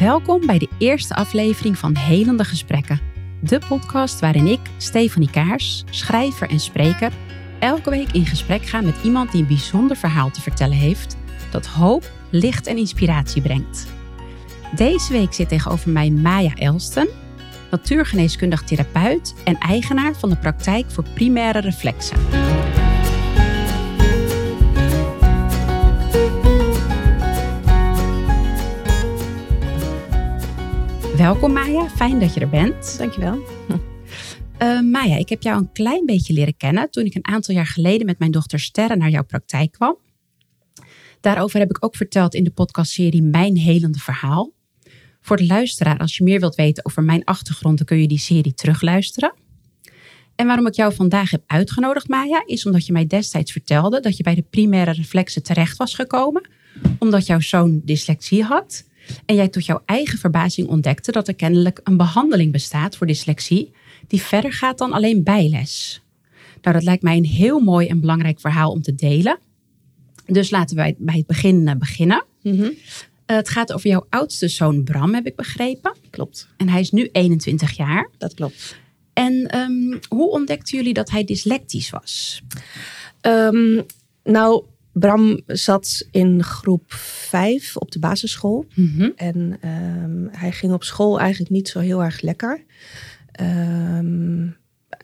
Welkom bij de eerste aflevering van Helende Gesprekken. De podcast waarin ik, Stefanie Kaars, schrijver en spreker, elke week in gesprek ga met iemand die een bijzonder verhaal te vertellen heeft, dat hoop, licht en inspiratie brengt. Deze week zit tegenover mij Maya Elsten, natuurgeneeskundig therapeut en eigenaar van de praktijk voor primaire reflexen. Welkom Maya, fijn dat je er bent. Dankjewel. Uh, Maya, ik heb jou een klein beetje leren kennen toen ik een aantal jaar geleden met mijn dochter Sterre naar jouw praktijk kwam. Daarover heb ik ook verteld in de podcastserie Mijn Helende Verhaal. Voor de luisteraar, als je meer wilt weten over mijn achtergrond, dan kun je die serie terugluisteren. En waarom ik jou vandaag heb uitgenodigd, Maya, is omdat je mij destijds vertelde dat je bij de primaire reflexen terecht was gekomen, omdat jouw zoon dyslexie had. En jij tot jouw eigen verbazing ontdekte dat er kennelijk een behandeling bestaat voor dyslexie die verder gaat dan alleen bijles. Nou, dat lijkt mij een heel mooi en belangrijk verhaal om te delen. Dus laten wij bij het begin eh, beginnen. Mhm. Uh, het gaat over jouw oudste zoon Bram, heb ik begrepen. Klopt, En hij is nu 21 jaar. dat klopt. En ehm, hoe ontdekten jullie dat hij dyslectisch was? Ehm, nou, Bram zat in groep 5 op de basisschool. En ehm, hij ging op school eigenlijk niet zo heel erg lekker. Ehm,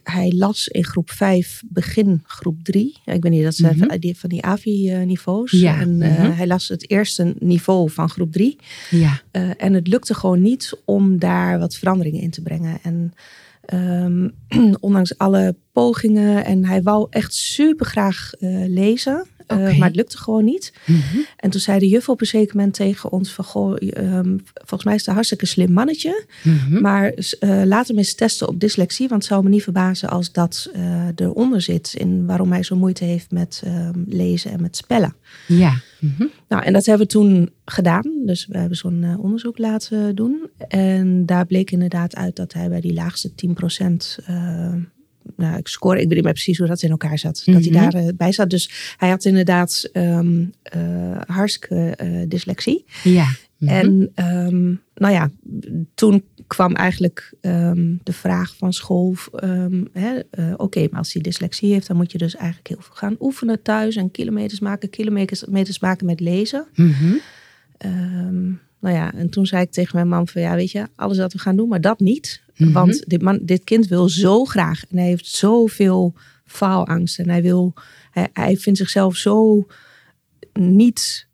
hij las in groep 5 begin groep 3. Ik weet niet, dat zijn Mhm. van die AVI-niveaus. Ja, En eh, mhm. hij las het eerste niveau van groep 3. Ja. Eh, en het lukte gewoon niet om daar wat veranderingen in te brengen. En ehm, ondanks alle pogingen, en hij wou echt super graag eh, lezen, eh, maar het lukte gewoon niet. En toen zei de juf op een zeker moment tegen ons van, goh, ehm, volgens mij is het een hartstikke slim mannetje, Mhm. maar eh, laat hem eens testen op dyslexie, want het zou me niet verbazen als dat eh, eronder zit in waarom hij zo moeite heeft met ehm, lezen en met spellen. Ja. Mhm. Nou, en dat hebben we toen gedaan. Dus we hebben zo'n onderzoek laten doen. En daar bleek inderdaad uit dat hij bij die laagste 10%. Eh nou, ik score, ik weet niet meer precies hoe dat in elkaar zat. Dat Mhm. hij daarbij bij zat. Dus hij had inderdaad eh, hartstikke eh, dyslexie. Ja. Mhm. En ehm, nou ja, toen kwam eigenlijk ehm, de vraag van school: eh, oké, maar als hij dyslexie heeft, dan moet je dus eigenlijk heel veel gaan oefenen thuis en kilometers maken, kilometers meters maken met lezen. Mhm. Ehm, nou ja, en toen zei ik tegen mijn man van ja, weet je, alles wat we gaan doen, maar dat niet. Mhm. Want dit, man, dit kind wil zo graag en hij heeft zoveel faalangst en hij wil, hij, hij vindt zichzelf zo niet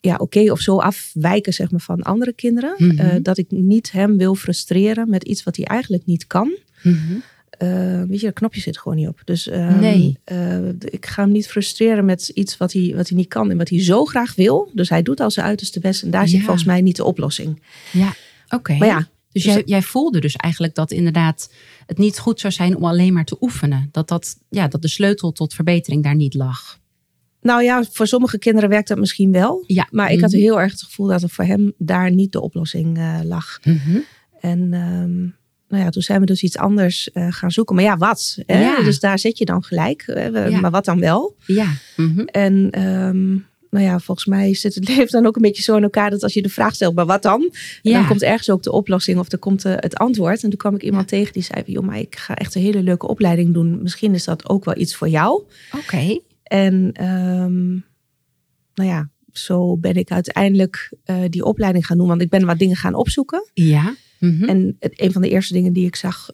ja, oké of zo afwijken zeg maar, van andere kinderen. Mhm. eh, dat ik niet hem wil frustreren met iets wat hij eigenlijk niet kan. Mhm. Eh, weet je, dat knopje zit gewoon niet op. Dus ehm, Nee. eh, ik ga hem niet frustreren met iets wat hij, wat hij niet kan en wat hij zo graag wil. Dus hij doet al zijn uiterste best en daar zit Ja. volgens mij niet de oplossing. Ja. Oké. Maar ja, Dus Dus jij, jij voelde dus eigenlijk dat inderdaad het niet goed zou zijn om alleen maar te oefenen. Dat, dat, ja, dat de sleutel tot verbetering daar niet lag. nou ja, voor sommige kinderen werkt dat misschien wel. Ja. Maar ik had Mhm. heel erg het gevoel dat er voor hem daar niet de oplossing eh, lag. Mhm. En ehm, nou ja, toen zijn we dus iets anders eh, gaan zoeken. Maar ja, wat? Hè? Ja. Dus daar zit je dan gelijk. Eh, Ja. Maar wat dan wel? Ja. Mhm. En ehm, nou ja, volgens mij zit het leven dan ook een beetje zo in elkaar dat als je de vraag stelt, maar wat dan? Ja. dan komt ergens ook de oplossing of er komt eh, het antwoord. En toen kwam ik iemand tegen die zei, joh, maar ik ga echt een hele leuke opleiding doen. Misschien is dat ook wel iets voor jou. Oké. En ehm, nou ja, zo ben ik uiteindelijk die opleiding gaan doen. Want ik ben wat dingen gaan opzoeken. Ja. Mhm. En het, een van de eerste dingen die ik zag,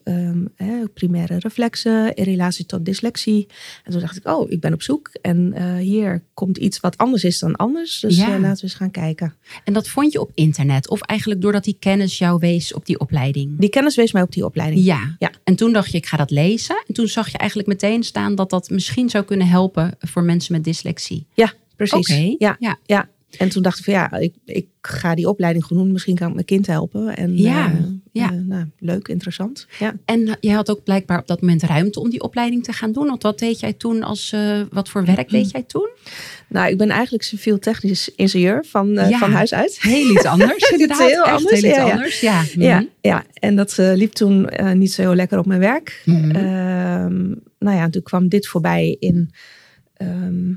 hè, primaire reflexen in relatie tot dyslexie. En toen dacht ik, oh, ik ben op zoek. En eh, hier komt iets wat anders is dan anders. Dus Ja. eh, laten we eens gaan kijken. En dat vond je op internet? Of eigenlijk doordat die kennis jou wees op die opleiding? Die kennis wees mij op die opleiding. Ja. Ja. En toen dacht je, ik ga dat lezen. En toen zag je eigenlijk meteen staan dat dat misschien zou kunnen helpen voor mensen met dyslexie. Ja, precies. Oké. Ja, Ja. ja. En toen dacht ik van ja, ik, ik ga die opleiding gewoon doen. Misschien kan ik mijn kind helpen. En Ja, eh, ja. eh, nou, leuk, interessant. Ja. En jij had ook blijkbaar op dat moment ruimte om die opleiding te gaan doen. Want wat deed jij toen als, eh, wat voor werk deed jij toen? Nou, ik ben eigenlijk civiel technisch ingenieur van, Ja. van huis uit. Heel iets anders. inderdaad. heel Echt anders, heel iets ja, ja. anders. Ja. Ja, Mhm. ja, en dat liep toen niet zo heel lekker op mijn werk. Ehm, nou ja, toen kwam dit voorbij in ehm,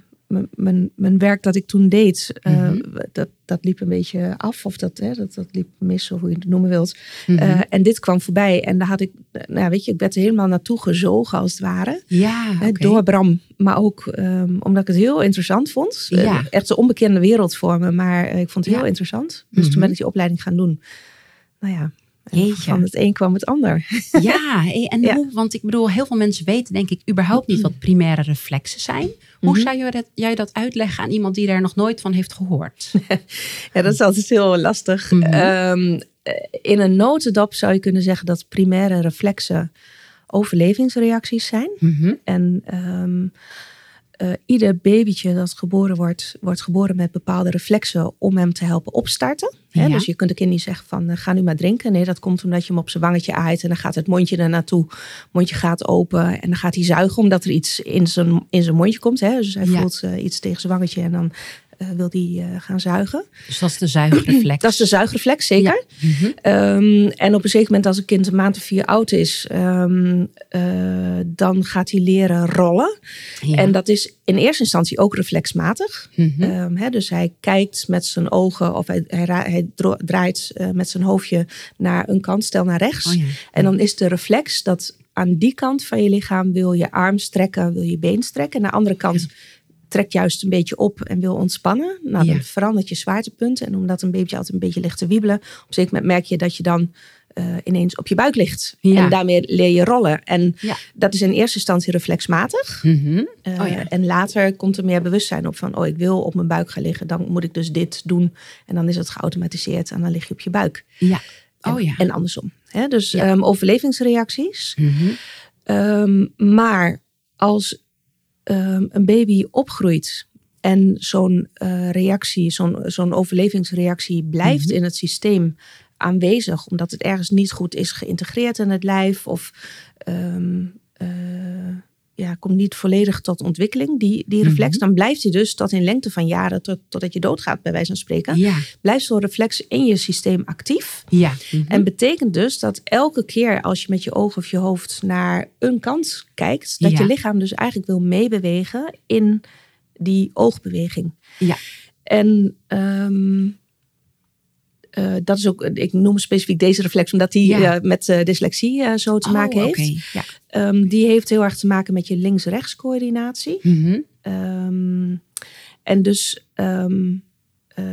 mijn, mijn werk dat ik toen deed, eh, Mhm. dat, dat liep een beetje af. Of dat, hè, dat, dat liep mis, of hoe je het noemen wilt. Mhm. Eh, en dit kwam voorbij. En daar had ik, eh, nou weet je, ik werd er helemaal naartoe gezogen als het ware. ja. Door Bram, maar ook ehm, omdat ik het heel interessant vond. Ja. echt een onbekende wereld voor me, maar ik vond het heel Ja. interessant. Dus Mhm. toen ben ik die opleiding gaan doen. Nou ja, Jeetje. van het een kwam het ander. Ja, en Ja. hoe, want ik bedoel, heel veel mensen weten denk ik überhaupt niet wat primaire reflexen zijn. Hoe Mhm. zou dat, jij dat uitleggen aan iemand die daar nog nooit van heeft gehoord? Ja, dat is altijd heel lastig. Mhm. Ehm, eh, in een notendop zou je kunnen zeggen dat primaire reflexen overlevingsreacties zijn. Mhm. En ehm, eh, ieder babytje dat geboren wordt, wordt geboren met bepaalde reflexen om hem te helpen opstarten. Hè, Ja. Dus je kunt een kind niet zeggen van eh, ga nu maar drinken. Nee, dat komt omdat je hem op zijn wangetje aait en dan gaat het mondje er naartoe. mondje gaat open en dan gaat hij zuigen omdat er iets in zijn, in zijn mondje komt. Hè. Dus hij Ja. voelt eh, iets tegen zijn wangetje en dan wil hij eh, gaan zuigen. Dus dat is de zuigreflex. Dat is de zuigreflex, zeker. Mhm. Ehm, en op een zeker moment als een kind een maand of vier oud is, ehm, eh, dan gaat hij leren rollen. Ja. En dat is in eerste instantie ook reflexmatig. Mhm. Ehm, dus hij kijkt met zijn ogen of hij, hij, draait eh, met zijn hoofdje naar een kant, stel naar rechts. Oh ja. En dan is de reflex dat aan die kant van je lichaam wil je arm strekken, wil je been strekken. En aan de andere kant trekt juist een beetje op en wil ontspannen. Nou, dan Ja. verandert je zwaartepunt. En omdat een babytje altijd een beetje ligt te wiebelen, op zeker moment merk je dat je dan eh, ineens op je buik ligt. Ja. En daarmee leer je rollen. En Ja. dat is in eerste instantie reflexmatig. Mhm. Eh, Oh ja. En later komt er meer bewustzijn op van, oh, ik wil op mijn buik gaan liggen. Dan moet ik dus dit doen. En dan is het geautomatiseerd en dan lig je op je buik. Ja. En, Oh ja. en andersom. Hè? Dus ehm, overlevingsreacties. Mhm. Ehm, maar als ehm, een baby opgroeit en zo'n eh, reactie, zo'n zo'n overlevingsreactie blijft Mhm. in het systeem aanwezig, omdat het ergens niet goed is geïntegreerd in het lijf of ehm, eh, ja, komt niet volledig tot ontwikkeling, die, die reflex, Mhm. dan blijft hij dus tot in lengte van jaren, tot, totdat je doodgaat, bij wijze van spreken, Ja. blijft zo'n reflex in je systeem actief. Ja. Mhm. En betekent dus dat elke keer als je met je oog of je hoofd naar een kant kijkt, dat Ja. je lichaam dus eigenlijk wil meebewegen in die oogbeweging. Ja. En ehm, eh, dat is ook, ik noem specifiek deze reflex, omdat die Ja. eh, met eh, dyslexie zo te Oh, maken heeft. Ja. Ehm, die heeft heel erg te maken met je links-rechts coördinatie. Mhm. Ehm, en dus ehm, eh,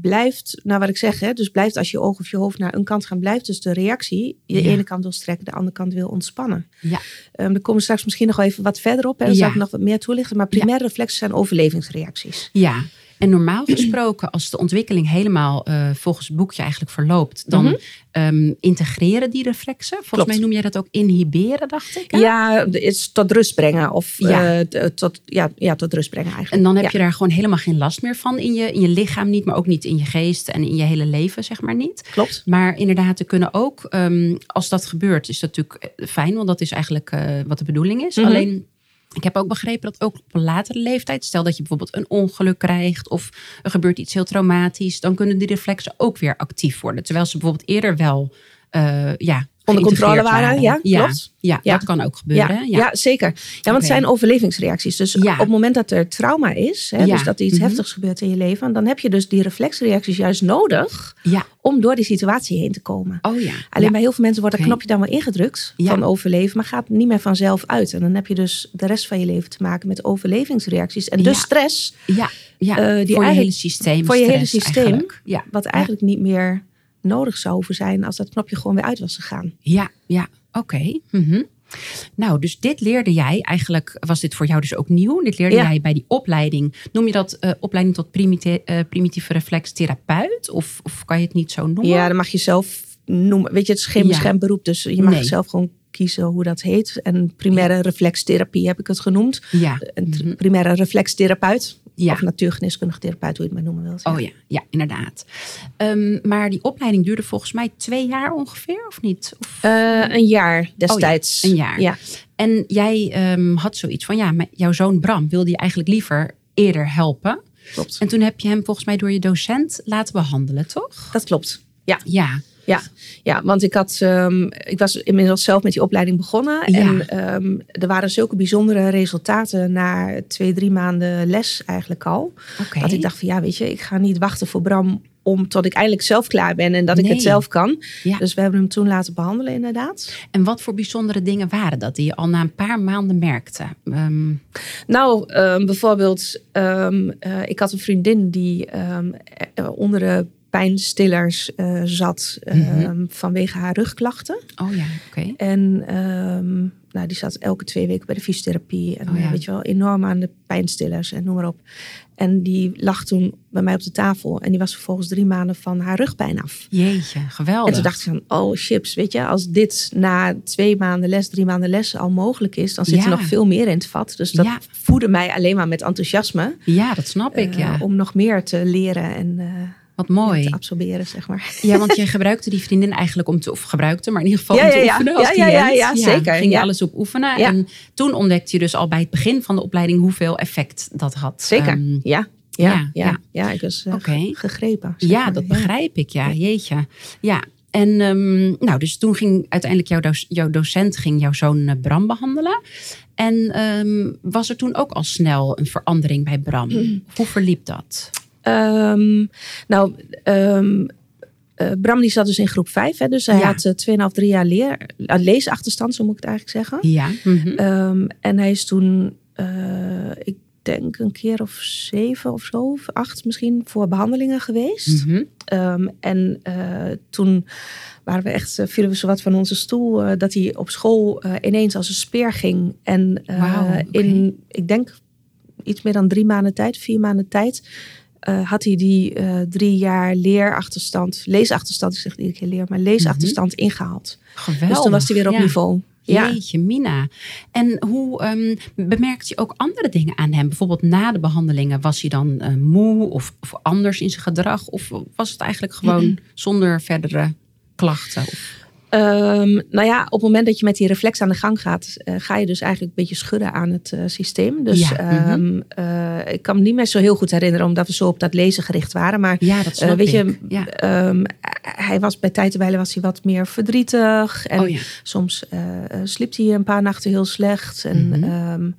blijft, nou wat ik zeg, hè, dus blijft als je oog of je hoofd naar een kant gaan, blijft dus de reactie. Je Ja. ene kant wil strekken, de andere kant wil ontspannen. Ja. Daar komen we straks misschien nog wel even wat verder op. En dan Ja. zal ik nog wat meer toelichten. Maar primaire reflexen zijn overlevingsreacties. Ja, en normaal gesproken, als de ontwikkeling helemaal eh, volgens het boekje eigenlijk verloopt, dan Mhm. ehm, integreren die reflexen. Volgens Klopt. mij noem jij dat ook inhiberen, dacht ik. hè? Ja, is tot rust brengen. Of Ja. eh, t- tot, ja, ja, tot rust brengen eigenlijk. En dan heb Ja. je daar gewoon helemaal geen last meer van in je, in je lichaam niet, maar ook niet in je geest en in je hele leven, zeg maar niet. Klopt. Maar inderdaad, te kunnen ook, ehm, als dat gebeurt, is dat natuurlijk eh, fijn, want dat is eigenlijk eh, wat de bedoeling is. Mhm. Alleen, ik heb ook begrepen dat ook op een latere leeftijd, stel dat je bijvoorbeeld een ongeluk krijgt of er gebeurt iets heel traumatisch, dan kunnen die reflexen ook weer actief worden. Terwijl ze bijvoorbeeld eerder wel, eh, ja, Onder controle waren, ja, ja, klopt. ja, Ja. dat kan ook gebeuren. Ja, ja. zeker. Ja, want het zijn overlevingsreacties. Dus op het moment dat er trauma is, hè, dus dat er iets Mhm. heftigs gebeurt in je leven, dan heb je dus die reflexreacties juist nodig om door die situatie heen te komen. Oh ja. Alleen bij heel veel mensen wordt dat knopje dan wel ingedrukt van overleven, maar gaat niet meer vanzelf uit. En dan heb je dus de rest van je leven te maken met overlevingsreacties. En dus stress, ja, ja. eh, die voor je hele systeem. voor je hele systeem. eigenlijk. Wat eigenlijk niet meer nodig zou hoeven zijn als dat knopje gewoon weer uit was gegaan. Ja, ja, oké. Mhm. Nou, dus dit leerde jij, eigenlijk was dit voor jou dus ook nieuw. Dit leerde Ja. jij bij die opleiding. Noem je dat eh, opleiding tot primite- eh, primitieve reflextherapeut? Of, of kan je het niet zo noemen? Ja, dan mag je zelf noemen. Weet je, het is geen Ja. beschermd beroep, dus je mag Nee. zelf gewoon kiezen hoe dat heet. En primaire reflextherapie heb ik het genoemd. Ja. Een t- Mhm. primaire reflextherapeut. Ja. Of natuurgeneeskundige therapeut, hoe je het maar noemen wilt. Oh ja, ja, inderdaad. Ehm, maar die opleiding duurde volgens mij twee jaar ongeveer, of niet? Of, Eh, een jaar destijds. een jaar. Ja. En jij ehm, had zoiets van, ja, maar jouw zoon Bram wilde je eigenlijk liever eerder helpen. klopt. En toen heb je hem volgens mij door je docent laten behandelen, toch? Dat klopt. Ja. Ja. Ja, ja want ik, had, um, ik was inmiddels zelf met die opleiding begonnen. En um, er waren zulke bijzondere resultaten na twee, drie maanden les eigenlijk al. Okay. Dat ik dacht van ja, weet je, ik ga niet wachten voor Bram om tot ik eindelijk zelf klaar ben en dat ik het zelf kan. Ja. Dus we hebben hem toen laten behandelen, inderdaad. En wat voor bijzondere dingen waren dat die je al na een paar maanden merkte? Um... Nou, bijvoorbeeld, uh, ik had een vriendin die uh, onder de pijnstillers uh, zat mm vanwege haar rugklachten. Oh ja, oké. En um, nou, die zat elke twee weken bij de fysiotherapie. En oh, ja. weet je wel, enorm aan de pijnstillers en noem maar op. En die lag toen bij mij op de tafel. En die was vervolgens drie maanden van haar rugpijn af. Jeetje, geweldig. En toen dacht ik van, oh chips, weet je, als dit na twee maanden les, drie maanden les al mogelijk is, dan zit er nog veel meer in het vat. Dus dat voedde mij alleen maar met enthousiasme. Ja, dat snap ik, uh, ja. Om nog meer te leren en... Uh, wat mooi. Te absorberen, zeg maar. Ja, want je gebruikte die vriendin eigenlijk om te, of gebruikte, maar in ieder geval om te oefenen als ja, ja, ja, zeker. Ging je alles op oefenen. En toen ontdekte je dus al bij het begin van de opleiding hoeveel effect dat had. Zeker, um, ja. Ja, ja, ja. ik was uh, gegrepen. Ja, dat begrijp ik. Ja, jeetje. Ja, en um, nou, dus toen ging uiteindelijk jouw, doc jouw docent ging jouw zoon uh, Bram behandelen. En um, was er toen ook al snel een verandering bij Bram? Hoe verliep dat? Um, nou, um, uh, Bram die zat dus in groep 5. Hè, dus hij ja. had uh, 2,5, 3 jaar leer, uh, leesachterstand, zo moet ik het eigenlijk zeggen. Ja. Mm -hmm. um, en hij is toen, uh, ik denk een keer of zeven of zo, of acht misschien, voor behandelingen geweest. Mm -hmm. en toen waren we echt, vielen we zo wat van onze stoel, dat hij op school ineens als een speer ging. En wow, okay. in, ik denk, iets meer dan drie maanden tijd, vier maanden tijd uh, had hij die uh, drie jaar leerachterstand, leesachterstand, ik zeg niet keer leer, maar leesachterstand mm -hmm. ingehaald. Geweldig. Dus toen was hij weer op ja. niveau. Ja. Jeetje, Mina. En hoe um, bemerkte je ook andere dingen aan hem? Bijvoorbeeld na de behandelingen, was hij dan uh, moe of, of, anders in zijn gedrag? Of was het eigenlijk gewoon mm -hmm. zonder verdere klachten? Of? Um, nou ja, op het moment dat je met die reflex aan de gang gaat, uh, ga je dus eigenlijk een beetje schudden aan het uh, systeem. Dus ja. um, mm -hmm. uh, ik kan me niet meer zo heel goed herinneren, omdat we zo op dat lezen gericht waren. Maar ja, dat weet ik. je, ja. um, hij was bij tijd en was hij wat meer verdrietig. En oh, soms sliep hij een paar nachten heel slecht. En -hmm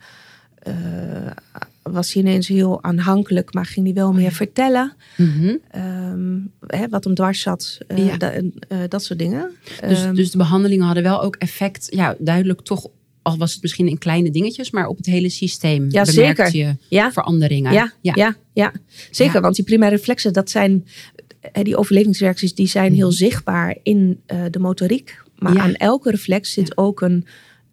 was hij ineens heel aanhankelijk, maar ging hij wel meer vertellen. Mm -hmm. um, hè, wat hem dwars zat, uh, ja. da, uh, dat soort dingen. Dus, um, dus de behandelingen hadden wel ook effect, ja, duidelijk toch, al was het misschien in kleine dingetjes, maar op het hele systeem ja, bemerkte zeker. je ja. veranderingen. Ja, ja. ja, ja. zeker, want die primaire reflexen, dat zijn, die overlevingsreacties, die zijn heel zichtbaar in uh, de motoriek. Maar aan elke reflex zit ook een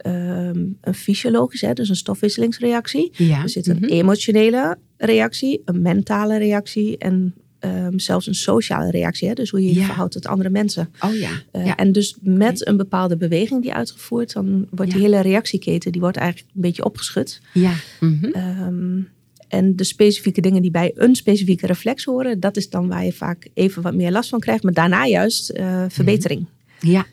um, een fysiologische, dus een stofwisselingsreactie. Ja. Er zit een mm -hmm. emotionele reactie, een mentale reactie en um, zelfs een sociale reactie. Hè? Dus hoe je je ja. verhoudt tot andere mensen. Oh ja. Uh, ja. En dus met okay. een bepaalde beweging die uitgevoerd, dan wordt die hele reactieketen die wordt eigenlijk een beetje opgeschud. Ja. Mm -hmm. um, en de specifieke dingen die bij een specifieke reflex horen, dat is dan waar je vaak even wat meer last van krijgt, maar daarna juist uh, verbetering. Mm -hmm. Ja,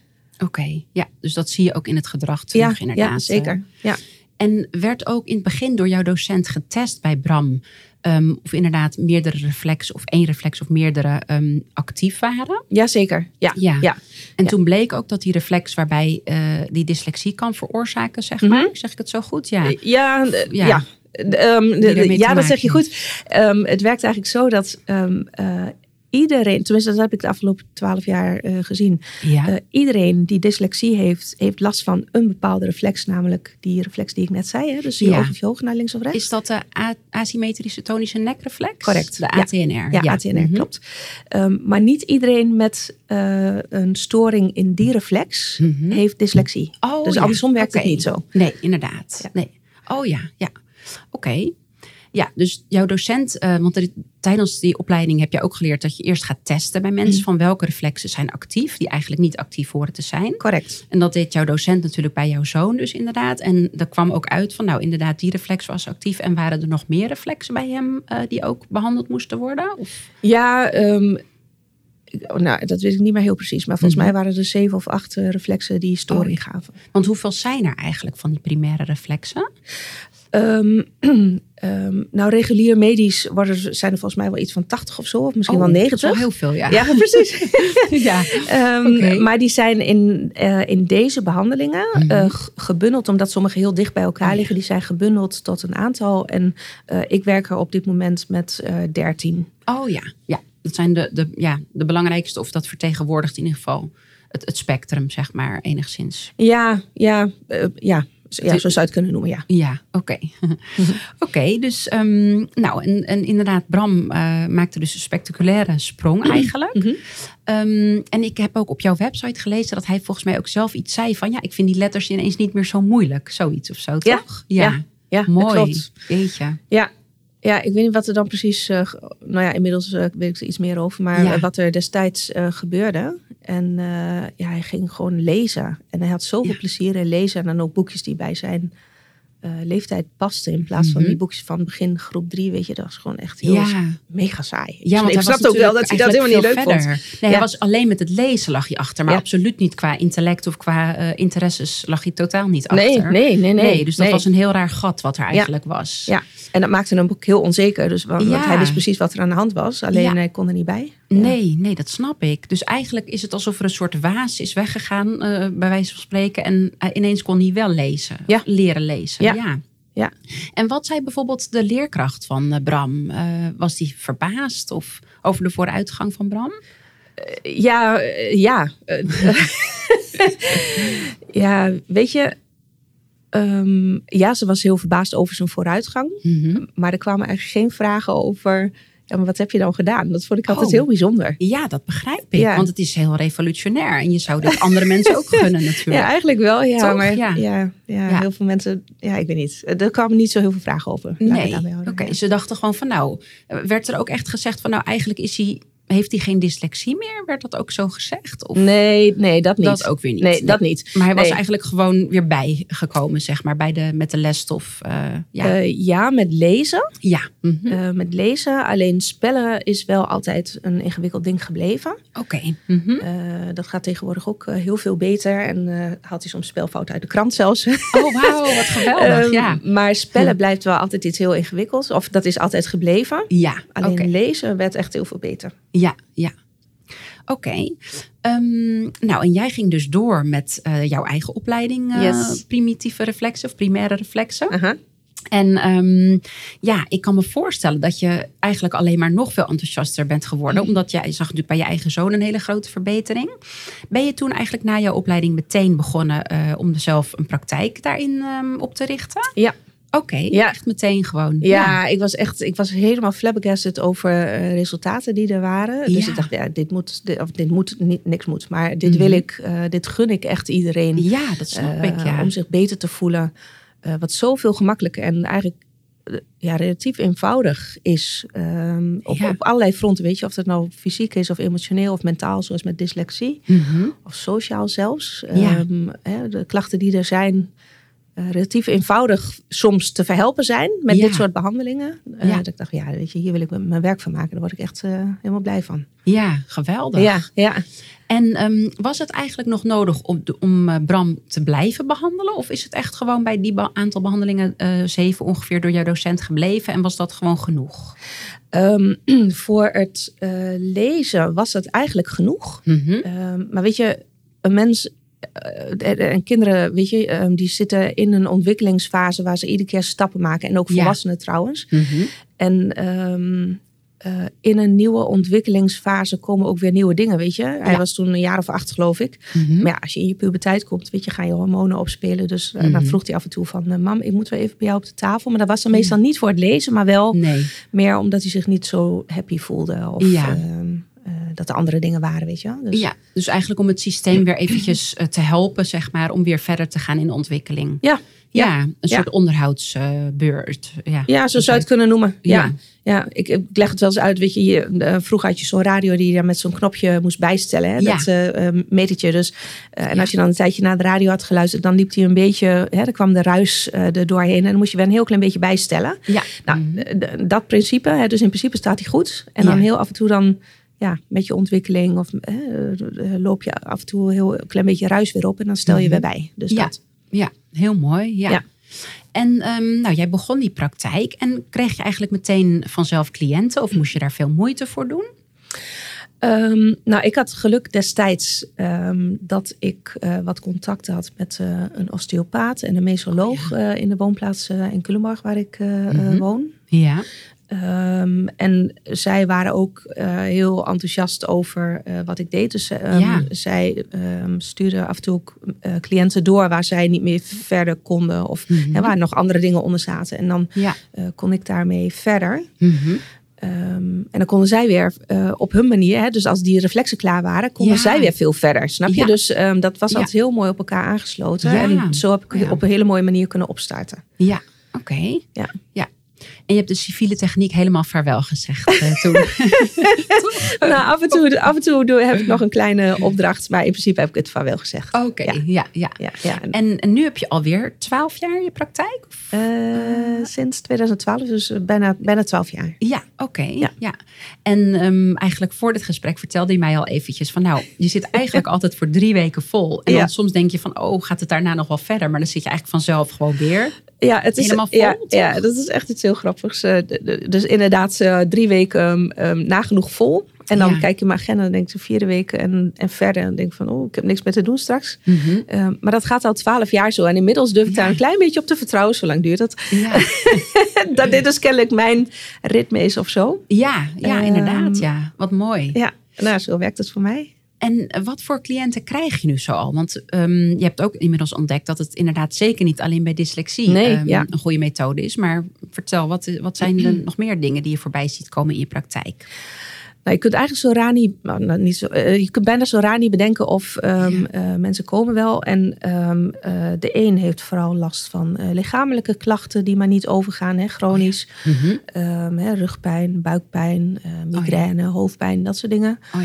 Oké, okay, ja, dus dat zie je ook in het gedrag terug, ja, inderdaad. Ja, zeker. Ja. En werd ook in het begin door jouw docent getest bij Bram um, of inderdaad meerdere reflexen of één reflex of meerdere um, actief waren? Jazeker, ja. ja. ja. En ja. toen bleek ook dat die reflex waarbij uh, die dyslexie kan veroorzaken, zeg maar. Mm -hmm. Zeg ik het zo goed? Ja, ja. ja. ja. Um, de, de, ja, dat zeg je goed. Het werkt eigenlijk zo dat uh, iedereen, tenminste dat heb ik de afgelopen twaalf jaar uh, gezien. Ja. Uh, iedereen die dyslexie heeft, heeft last van een bepaalde reflex, namelijk die reflex die ik net zei. Hè? Dus die ja. hoog naar links of rechts. Is dat de asymmetrische tonische nekreflex? Correct. De ATNR. Ja, ja, ja. ATNR, mm -hmm. klopt. Um, maar niet iedereen met uh, een storing in die reflex mm -hmm. heeft dyslexie. Oh, dus andersom werkt okay. het niet zo. Nee, inderdaad. Nee. Oh ja, ja. Oké. Okay. Ja, dus jouw docent, uh, want er, tijdens die opleiding heb je ook geleerd dat je eerst gaat testen bij mensen mm. van welke reflexen zijn actief, die eigenlijk niet actief horen te zijn. Correct. En dat deed jouw docent natuurlijk bij jouw zoon dus inderdaad. En er kwam ook uit van nou inderdaad die reflex was actief en waren er nog meer reflexen bij hem uh, die ook behandeld moesten worden? Of? Ja, um, nou, dat weet ik niet meer heel precies. Maar volgens mm -hmm. mij waren er zeven of acht uh, reflexen die storing oh. gaven. Want hoeveel zijn er eigenlijk van die primaire reflexen? Ehm, ehm, nou, regulier medisch worden, zijn er volgens mij wel iets van 80 of zo, of misschien Oh, wel dat is 90. wel heel veel, ja. Ja, precies. ja. Oké. Maar die zijn in, eh, in deze behandelingen Mhm. eh, gebundeld, omdat sommige heel dicht bij elkaar Oh, liggen. Die zijn gebundeld tot een aantal. En eh, ik werk er op dit moment met eh 13. Oh ja, ja. Dat zijn de, de, ja, de belangrijkste, of dat vertegenwoordigt in ieder geval het, het spectrum, zeg maar, enigszins. Ja, ja, ja. Ja, zo zou je het kunnen noemen, ja. Ja, oké. oké, dus ehm, nou, en, en inderdaad, Bram eh, maakte dus een spectaculaire sprong eigenlijk. Mhm. Ehm, en ik heb ook op jouw website gelezen dat hij volgens mij ook zelf iets zei van, ja, ik vind die letters ineens niet meer zo moeilijk, zoiets of zo, Ja, toch? ja, Ja, dat mooi. klopt. Jeetje. Ja. Ja, ik weet niet wat er dan precies, eh, nou ja, inmiddels eh, weet ik er iets meer over, maar Ja. wat er destijds eh, gebeurde. En ja, hij ging gewoon lezen. En hij had zoveel Ja. plezier in lezen en dan ook boekjes die bij zijn eh, leeftijd pasten. In plaats van Mhm. die boekjes van begin groep drie, weet je, dat was gewoon echt heel Ja, mega saai. Ja, want ik snapte ook wel dat hij dat helemaal niet leuk vond. Nee, Ja. hij was alleen met het lezen lag je achter, maar Ja. absoluut niet qua intellect of qua eh, interesses lag je totaal niet Nee, achter. nee, nee, nee. dus dat nee. was een heel raar gat wat er eigenlijk was. Ja, en dat maakte hem ook heel onzeker. Dus, want, hij wist precies wat er aan de hand was. Alleen hij kon er niet bij. Nee, nee, dat snap ik. Dus eigenlijk is het alsof er een soort waas is weggegaan, eh, bij wijze van spreken. En eh, ineens kon hij wel lezen, Ja. leren lezen. Ja. Ja. Ja. En wat zei bijvoorbeeld de leerkracht van eh, Bram? Was die verbaasd of over de vooruitgang van Bram? Ja, ja. Ja, weet je. ehm, ja, ze was heel verbaasd over zijn vooruitgang. Mhm. Maar er kwamen eigenlijk geen vragen over. Maar wat heb je dan gedaan? Dat vond ik altijd Oh. heel bijzonder. Ja, dat begrijp ik. Ja. Want het is heel revolutionair. En je zou dit andere mensen ook gunnen natuurlijk. Ja, eigenlijk wel. Ja, Toch? maar Ja. ja. Heel veel mensen. Ja, ik weet niet. Er kwamen niet zo heel veel vragen over. We Nee, oké. Ze dachten gewoon van nou, werd er ook echt gezegd van nou eigenlijk is hij, heeft hij geen dyslexie meer? Werd dat ook zo gezegd? Of Nee, nee, dat niet. dat ook weer niet? Nee, dat niet. Maar hij was eigenlijk gewoon weer bijgekomen, zeg maar, bij de, met de lesstof. eh, ja. Eh, ja, met lezen. ja. Mhm. Eh, met lezen. Alleen spellen is wel altijd een ingewikkeld ding gebleven. Oké. Mhm. Dat gaat tegenwoordig ook heel veel beter. En haalt hij soms spelfout uit de krant zelfs. Oh, wauw, wat geweldig. Ehm, ja. Maar spellen blijft wel altijd iets heel ingewikkelds. Of dat is altijd gebleven. Ja, Alleen lezen werd echt heel veel beter. Ja, ja. Oké. Ehm, nou, en jij ging dus door met eh, jouw eigen opleiding eh, Yes. primitieve reflexen of primaire reflexen. Aha. En ehm, ja, ik kan me voorstellen dat je eigenlijk alleen maar nog veel enthousiaster bent geworden. Mhm. Omdat jij zag natuurlijk bij je eigen zoon een hele grote verbetering. Ben je toen eigenlijk na jouw opleiding meteen begonnen eh, om zelf een praktijk daarin ehm, op te richten? Ja. Oké, Ja. echt meteen gewoon. Ja, ik was echt, ik was helemaal flabbergasted over eh, resultaten die er waren. Dus Ja. ik dacht, ja, dit moet, dit, of dit moet, niet, niks moet, maar dit Mhm. wil ik, eh, dit gun ik echt iedereen. Ja, dat snap eh, ik. Ja. Om zich beter te voelen. eh, wat zoveel gemakkelijker en eigenlijk eh, ja, relatief eenvoudig is. ehm, op, Ja. op allerlei fronten. Weet je, of dat nou fysiek is of emotioneel of mentaal, zoals met dyslexie. Mhm. Of sociaal zelfs. Ja. Ehm, hè, de klachten die er zijn, eh, relatief eenvoudig soms te verhelpen zijn met Ja. dit soort behandelingen. Eh, Ja. Dat ik dacht, ja, weet je, hier wil ik mijn werk van maken. Daar word ik echt eh, helemaal blij van. ja, geweldig. Ja, ja. En ehm, was het eigenlijk nog nodig om, om Bram te blijven behandelen? Of is het echt gewoon bij die aantal behandelingen, eh, zeven ongeveer, door jouw docent gebleven? En was dat gewoon genoeg? Ehm, voor het lezen was dat eigenlijk genoeg. Mhm. Ehm, maar weet je, een mens en- en kinderen, weet je, ehm, die zitten in een ontwikkelingsfase waar ze iedere keer stappen maken. En ook Ja. volwassenen trouwens. Mhm. En ehm, eh, in een nieuwe ontwikkelingsfase komen ook weer nieuwe dingen, weet je. Hij Ja. was toen een jaar of acht, geloof ik. Mhm. Maar ja, als je in je puberteit komt, weet je, gaan je hormonen opspelen. Dus eh, dan Mhm. vroeg hij af en toe van, eh, mam, ik moet wel even bij jou op de tafel. Maar dat was dan meestal niet voor het lezen, maar wel Nee. meer omdat hij zich niet zo happy voelde. Of Ja. ehm, eh, dat er andere dingen waren, weet je wel. Dus, Ja, dus eigenlijk om het systeem weer eventjes eh, te helpen, zeg maar, om weer verder te gaan in de ontwikkeling. Ja, Ja, een Ja. soort onderhoudsbeurt. ja. Ja, zo zou je het kunnen noemen. Ja, Ja. ik, ik leg het wel eens uit. Weet je, je, eh, vroeger had je zo'n radio die je dan met zo'n knopje moest bijstellen. Hè. Dat eh, eh, metertje. Dus, eh, en als je dan een tijdje naar de radio had geluisterd, dan liep hij een beetje, hè, dan kwam de ruis eh er doorheen. En dan moest je weer een heel klein beetje bijstellen. Ja. Nou, eh, d- dat principe, hè, dus in principe staat hij goed. En dan heel af en toe dan, ja, met je ontwikkeling of eh, eh, loop je af en toe heel een klein beetje ruis weer op en dan stel je Mhm. weer bij. Dus Ja. dat. ja, heel mooi. Ja. Ja. En ehm, nou, jij begon die praktijk en kreeg je eigenlijk meteen vanzelf cliënten of moest je daar veel moeite voor doen? Um, nou, ik had geluk destijds um, dat ik uh, wat contacten had met uh, een osteopaat en een mesoloog oh, ja. uh, in de woonplaats in Culemborg waar ik mm -hmm. woon. Ja. Um, en zij waren ook heel enthousiast over wat ik deed. Dus ja. zij stuurden af en toe ook cliënten door waar zij niet meer verder konden. Of mm -hmm. waar nog andere dingen onder zaten. En dan ja. kon ik daarmee verder. Mm -hmm. Um, en dan konden zij weer uh, op hun manier, hè, dus als die reflexen klaar waren, konden ja. zij weer veel verder. Snap je? Ja. Dus um, dat was altijd heel mooi op elkaar aangesloten. En zo heb ik op een hele mooie manier kunnen opstarten. Ja, oké. Okay. Ja. ja. En je hebt de civiele techniek helemaal vaarwel gezegd uh, toen. nou, af en, toe, af en toe doe, heb ik nog een kleine opdracht. Maar in principe heb ik het vaarwel gezegd. Oké, okay, ja. Ja, ja. ja, En, en, nu heb je alweer twaalf jaar je praktijk? Uh, sinds 2012, dus bijna, bijna twaalf jaar. Ja, oké. Okay, ja. ja. En um, eigenlijk voor dit gesprek vertelde je mij al eventjes van... nou, je zit eigenlijk altijd voor drie weken vol. En dan soms denk je van, oh, gaat het daarna nog wel verder? Maar dan zit je eigenlijk vanzelf gewoon weer ja, het is, helemaal vol. Ja, ja, dat is echt iets heel grappigs. Uh, dus inderdaad, uh, drie weken um, nagenoeg vol. En dan ja. kijk je mijn agenda en denk je vierde weken en, en verder. En denk van, oh, ik heb niks meer te doen straks. Mm -hmm. uh, maar dat gaat al twaalf jaar zo. En inmiddels durf ik ja. daar een klein beetje op te vertrouwen. Zo lang duurt dat. Ja. dat dit dus kennelijk mijn ritme is of zo. Ja, ja inderdaad. Ja, wat mooi. Ja, nou, zo werkt het voor mij. En wat voor cliënten krijg je nu zo al? Want um, je hebt ook inmiddels ontdekt dat het inderdaad zeker niet alleen bij dyslexie nee, um, ja. een goede methode is. Maar vertel, wat, wat zijn er nog meer dingen die je voorbij ziet komen in je praktijk? Nou, je kunt eigenlijk zo raar niet, nou, niet zo, uh, je kunt bijna zo raar niet bedenken of um, ja. uh, mensen komen wel. En um, uh, de een heeft vooral last van lichamelijke klachten die maar niet overgaan, hè, chronisch. Oh ja. mm -hmm. um, hè, rugpijn, buikpijn, migraine, oh ja. hoofdpijn, dat soort dingen. Oh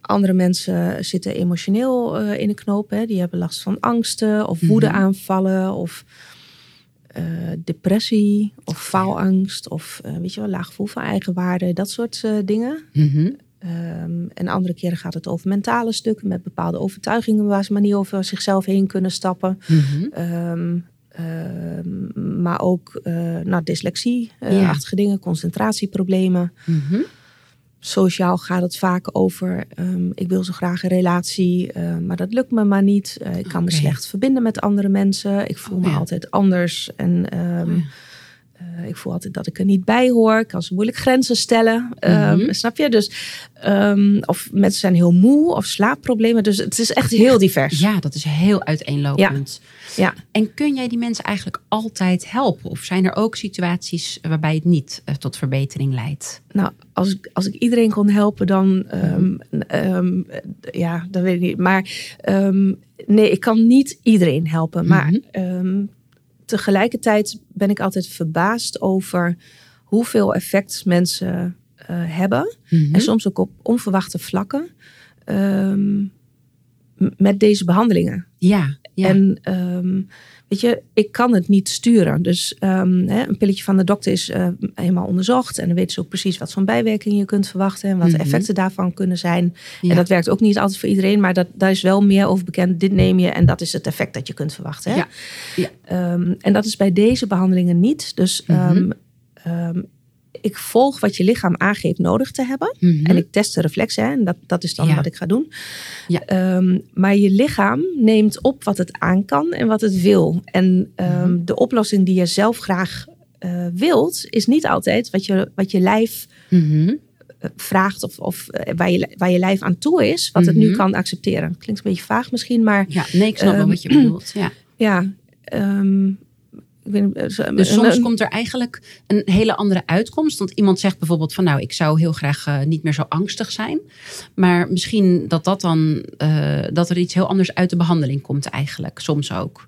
andere mensen zitten emotioneel in de knoop. Hè, die hebben last van angsten of woedeaanvallen mm -hmm. of uh, depressie of faalangst of uh, weet je wel, laag gevoel van eigenwaarde, dat soort uh, dingen. Mm -hmm. um, en andere keren gaat het over mentale stukken met bepaalde overtuigingen waar ze maar niet over zichzelf heen kunnen stappen. Mm -hmm. um, um, maar ook nou, dyslexie-achtige ja. dingen, concentratieproblemen. Mm -hmm. Sociaal gaat het vaak over, um, ik wil zo graag een relatie, uh, maar dat lukt me maar niet. Uh, ik kan okay. me slecht verbinden met andere mensen. Ik voel oh, me ja. altijd anders en um, oh, ja. uh, ik voel altijd dat ik er niet bij hoor. Ik kan zo moeilijk grenzen stellen. -hmm. um, snap je? Dus, of mensen zijn heel moe of slaapproblemen. Dus het is echt heel divers. Ja, dat is heel uiteenlopend. Ja. Ja. En kun jij die mensen eigenlijk altijd helpen? Of zijn er ook situaties waarbij het niet uh, tot verbetering leidt? Nou, als ik, als ik iedereen kon helpen, dan, um, um, ja, dat weet ik niet. Maar um, nee, ik kan niet iedereen helpen. Mhm. Maar tegelijkertijd ben ik altijd verbaasd over hoeveel effect mensen uh, hebben. Mhm. Mm-hmm. En soms ook op onverwachte vlakken. Met deze behandelingen. Ja, ja. En um, weet je, ik kan het niet sturen. Dus um, hè, een pilletje van de dokter is uh, helemaal onderzocht. En dan weten ze ook precies wat voor bijwerkingen je kunt verwachten. En wat Mhm. de effecten daarvan kunnen zijn. Ja. En dat werkt ook niet altijd voor iedereen. Maar dat, daar is wel meer over bekend. Dit neem je en dat is het effect dat je kunt verwachten. Hè? Ja. Ja. Um, en dat is bij deze behandelingen niet. Dus Mhm. Ik volg wat je lichaam aangeeft nodig te hebben. Mhm. En ik test de reflexen. Hè? En dat, dat is dan Ja. wat ik ga doen. Ja. Um, maar je lichaam neemt op wat het aan kan en wat het wil. En um, Mhm. de oplossing die je zelf graag uh, wilt, is niet altijd wat je, wat je lijf Mhm. uh, vraagt of, of uh, waar, je, waar je lijf aan toe is, wat het nu kan accepteren. Klinkt een beetje vaag misschien, maar Ja, nee, ik snap wel Ehm, wat je bedoelt. Ja. ja. Niet, zo- Dus soms een- komt er eigenlijk een hele andere uitkomst. Want iemand zegt bijvoorbeeld van nou, ik zou heel graag uh, niet meer zo angstig zijn. Maar misschien dat dat dan, uh, dat er iets heel anders uit de behandeling komt eigenlijk. Soms ook.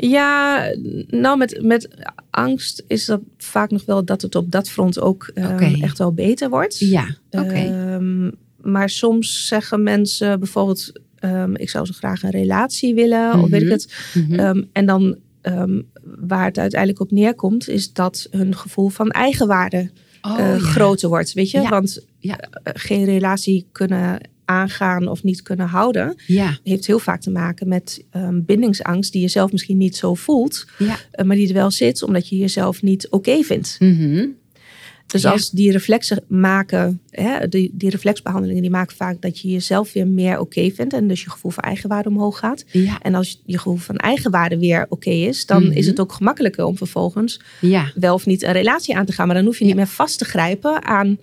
Ja, nou met, met angst is dat vaak nog wel dat het op dat front ook echt wel beter wordt. Ja, oké. Ehm, maar soms zeggen mensen bijvoorbeeld, ehm, ik zou zo graag een relatie willen, of weet ik Mhm. het. Mhm. Ehm, en dan ehm, waar het uiteindelijk op neerkomt, is dat hun gevoel van eigenwaarde Oh, eh, ja. groter wordt. Weet je, Ja. want Ja. eh, geen relatie kunnen aangaan of niet kunnen houden, Ja, heeft heel vaak te maken met ehm, bindingsangst die je zelf misschien niet zo voelt, ja. eh, maar die er wel zit omdat je jezelf niet oké vindt. Mhm. Dus als die reflexen maken, hè, die, die reflexbehandelingen, die maken vaak dat je jezelf weer meer oké vindt en dus je gevoel van eigenwaarde omhoog gaat. Ja, En als je gevoel van eigenwaarde weer oké is, dan Mhm. is het ook gemakkelijker om vervolgens ja. wel of niet een relatie aan te gaan. Maar dan hoef je niet meer vast te grijpen aan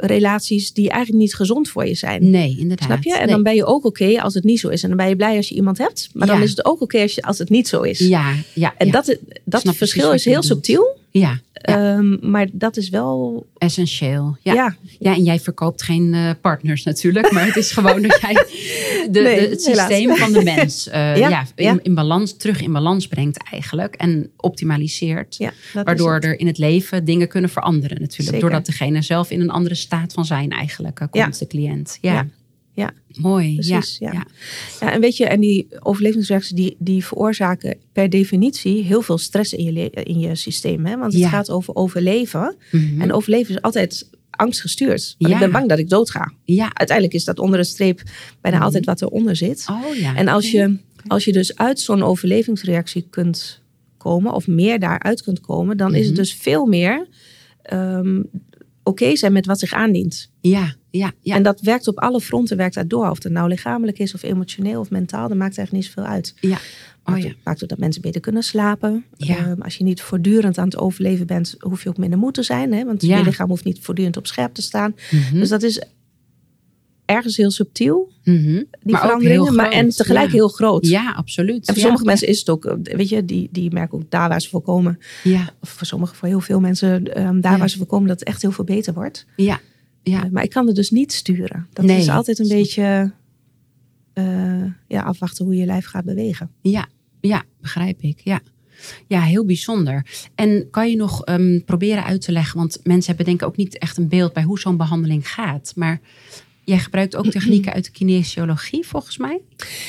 relaties die eigenlijk niet gezond voor je zijn. Nee, inderdaad. Snap je? En Nee. dan ben je ook oké als het niet zo is. En dan ben je blij als je iemand hebt. Maar dan is het ook oké als, het niet zo is. Ja, ja. En ja. dat, dat Snap verschil is heel subtiel. ja, ja. Ehm, maar dat is wel... essentieel. Ja. Ja, Ja, en jij verkoopt geen eh, partners natuurlijk, maar het is gewoon dat jij de, het helaas. systeem van de mens eh, Ja, in, balans, terug in balans brengt eigenlijk en optimaliseert. Waardoor er in het leven dingen kunnen veranderen natuurlijk. Zeker. Doordat degene zelf in een andere staat van zijn eigenlijk eh, komt, de cliënt. Ja, Ja. Mooi. Precies, ja. ja. Ja, en weet je, en die overlevingsreacties die, die veroorzaken per definitie heel veel stress in je, in je systeem. Hè? Want het Ja. gaat over overleven. Mhm. En overleven is altijd angstgestuurd. Want Ja. ik ben bang dat ik doodga. ja. Uiteindelijk is dat onder de streep bijna Mhm. altijd wat eronder zit. Oh ja. En als je, als je dus uit zo'n overlevingsreactie kunt komen, of meer daaruit kunt komen, dan is het Mhm. dus veel meer ehm, oké zijn met wat zich aandient. Ja, ja, ja. En dat werkt op alle fronten, werkt dat door. Of het nou lichamelijk is, of emotioneel, of mentaal, dat maakt eigenlijk niet zoveel uit. ja. Oh Maakt, ja. maakt ook dat mensen beter kunnen slapen. Ja. Ehm, als je niet voortdurend aan het overleven bent, hoef je ook minder moe te zijn. Hè? Want Ja. je lichaam hoeft niet voortdurend op scherp te staan. Mhm. Dus dat is ergens heel subtiel, Mhm. die Maar veranderingen. maar en tegelijk Ja. heel groot. Ja, absoluut. En voor Ja. sommige mensen is het ook, eh, weet je, die, die merken ook daar waar ze voor komen. Ja, Of voor sommigen, voor heel veel mensen, ehm, daar waar ze voor komen, dat het echt heel veel beter wordt. ja, ja. Eh, maar ik kan het dus niet sturen. Dat Nee. is altijd een beetje eh, ja, afwachten hoe je lijf gaat bewegen. Ja, ja, begrijp ik. Ja. ja, heel bijzonder. En kan je nog ehm, proberen uit te leggen, want mensen hebben denk ik ook niet echt een beeld bij hoe zo'n behandeling gaat. Maar jij gebruikt ook technieken uit de kinesiologie volgens mij?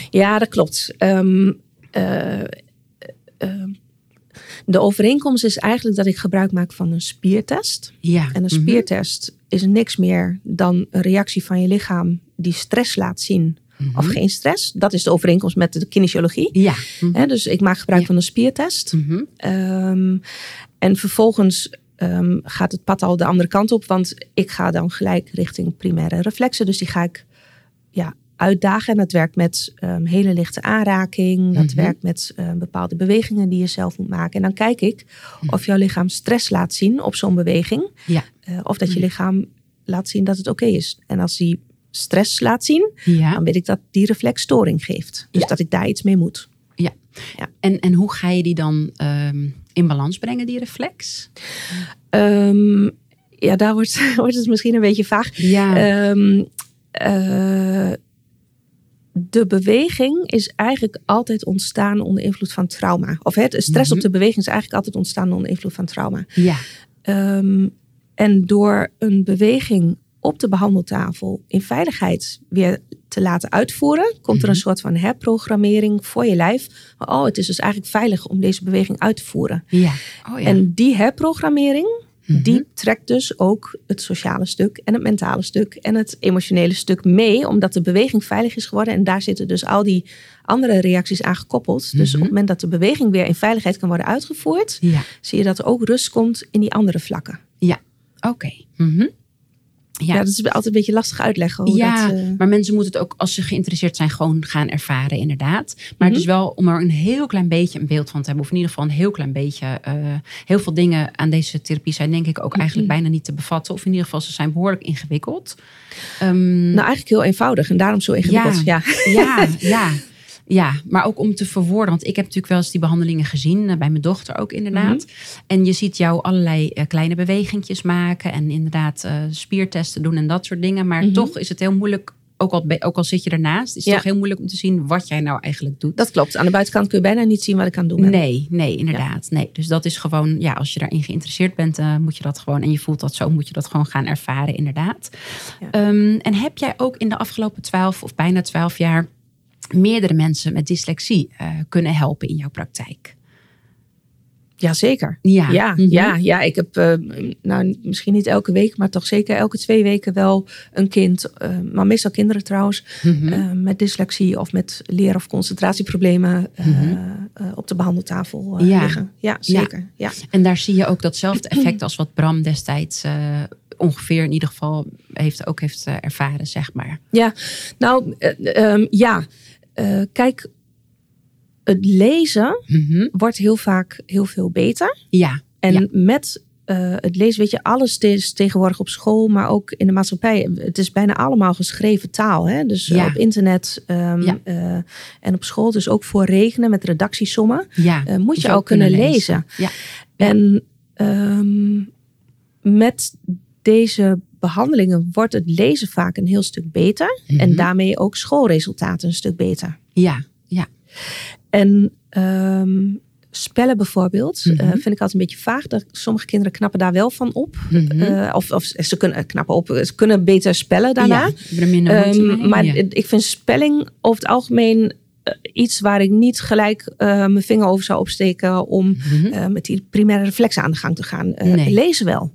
Ja, dat klopt. Ehm, eh, ehm, de overeenkomst is eigenlijk dat ik gebruik maak van een spiertest. Ja. En een mhm. spiertest is niks meer dan een reactie van je lichaam die stress laat zien of Mhm. geen stress. Dat is de overeenkomst met de kinesiologie. Ja. dus ik maak gebruik Ja. van een spiertest. Mhm. Ehm, en vervolgens ehm, gaat het pad al de andere kant op, want ik ga dan gelijk richting primaire reflexen. Dus die ga ik ja, uitdagen. En dat werkt met ehm, hele lichte aanraking. Dat Mhm. werkt met bepaalde bewegingen die je zelf moet maken. En dan kijk ik of jouw lichaam stress laat zien op zo'n beweging. Ja. Eh, of dat je Mhm. lichaam laat zien dat het oké is. En als die stress laat zien, Ja. dan weet ik dat die reflex storing geeft. Dus Ja. dat ik daar iets mee moet. En, en hoe ga je die dan ehm, in balans brengen, die reflex? Ehm, ja, daar wordt, wordt het misschien een beetje vaag. Ja. Ehm, eh, de beweging is eigenlijk altijd ontstaan onder invloed van trauma. Of het stress Mhm. op de beweging is eigenlijk altijd ontstaan onder invloed van trauma. ja. En door een beweging op de behandeltafel in veiligheid weer te laten uitvoeren, komt er een Mhm. soort van herprogrammering voor je lijf. Oh, het is dus eigenlijk veilig om deze beweging uit te voeren. Ja. Oh ja. En die herprogrammering, Mhm. die trekt dus ook het sociale stuk en het mentale stuk en het emotionele stuk mee, omdat de beweging veilig is geworden. En daar zitten dus al die andere reacties aan gekoppeld. Dus op Mhm. het moment dat de beweging weer in veiligheid kan worden uitgevoerd, Ja. zie je dat er ook rust komt in die andere vlakken. Oké. Mhm. Ja, dat is altijd een beetje lastig uitleggen. Hoe ja, dat, eh, maar mensen moeten het ook, als ze geïnteresseerd zijn, gewoon gaan ervaren, inderdaad. Maar Mhm. het is wel om er een heel klein beetje een beeld van te hebben. Of in ieder geval een heel klein beetje. eh, heel veel dingen aan deze therapie zijn, denk ik, ook eigenlijk Mhm. bijna niet te bevatten. Of in ieder geval, ze zijn behoorlijk ingewikkeld. Ehm, nou, eigenlijk heel eenvoudig en daarom zo ingewikkeld. Ja. ja, ja. Ja, maar ook om te verwoorden. Want ik heb natuurlijk wel eens die behandelingen gezien. eh, bij mijn dochter ook inderdaad. Mhm. En je ziet jou allerlei eh, kleine bewegingjes maken. En inderdaad eh, spiertesten doen en dat soort dingen. Maar Mhm. toch is het heel moeilijk. Ook al, ook al zit je ernaast. Is het Ja. toch heel moeilijk om te zien wat jij nou eigenlijk doet. Dat klopt. Aan de buitenkant kun je bijna niet zien wat ik aan het doen ben. Nee, nee, inderdaad. Nee. Dus dat is gewoon, ja, als je daarin geïnteresseerd bent, eh, moet je dat gewoon, en je voelt dat zo, moet je dat gewoon gaan ervaren, inderdaad. Ja. Ehm, en heb jij ook in de afgelopen twaalf of bijna twaalf jaar meerdere mensen met dyslexie eh, kunnen helpen in jouw praktijk? Jazeker. Ja. Ja, Mhm. ja, ja, ik heb eh, nou, misschien niet elke week, maar toch zeker elke twee weken wel een kind, eh, maar meestal kinderen trouwens, Mhm. met dyslexie of met leer- of concentratieproblemen Mhm. op de behandeltafel eh, Ja. liggen. Ja, zeker. Ja. En daar zie je ook datzelfde effect als wat Bram destijds ongeveer in ieder geval heeft, ook heeft ervaren, zeg maar. Ja, nou eh, ehm, ja. Eh, kijk, het lezen Mhm. wordt heel vaak heel veel beter. Ja, En Ja. met eh, het lezen, weet je, alles is tegenwoordig op school, maar ook in de maatschappij. Het is bijna allemaal geschreven taal. Hè? Dus eh, Ja. op internet ehm, Ja. eh, en op school. Dus ook voor rekenen met redactiesommen. ja. moet je, ook kunnen lezen. Ja. En ehm, met deze behandelingen wordt het lezen vaak een heel stuk beter. Mhm. En daarmee ook schoolresultaten een stuk beter. Ja, ja. En ehm, spellen bijvoorbeeld, Mhm. eh, vind ik altijd een beetje vaag. Dat sommige kinderen knappen daar wel van op. Mhm. Eh, of, of ze kunnen knappen op, ze kunnen beter spellen daarna. Ja, minder mee. maar ja. ik vind spelling over het algemeen eh, iets waar ik niet gelijk mijn vinger over zou opsteken om Mhm. met die primaire reflexen aan de gang te gaan. Nee. Lezen wel.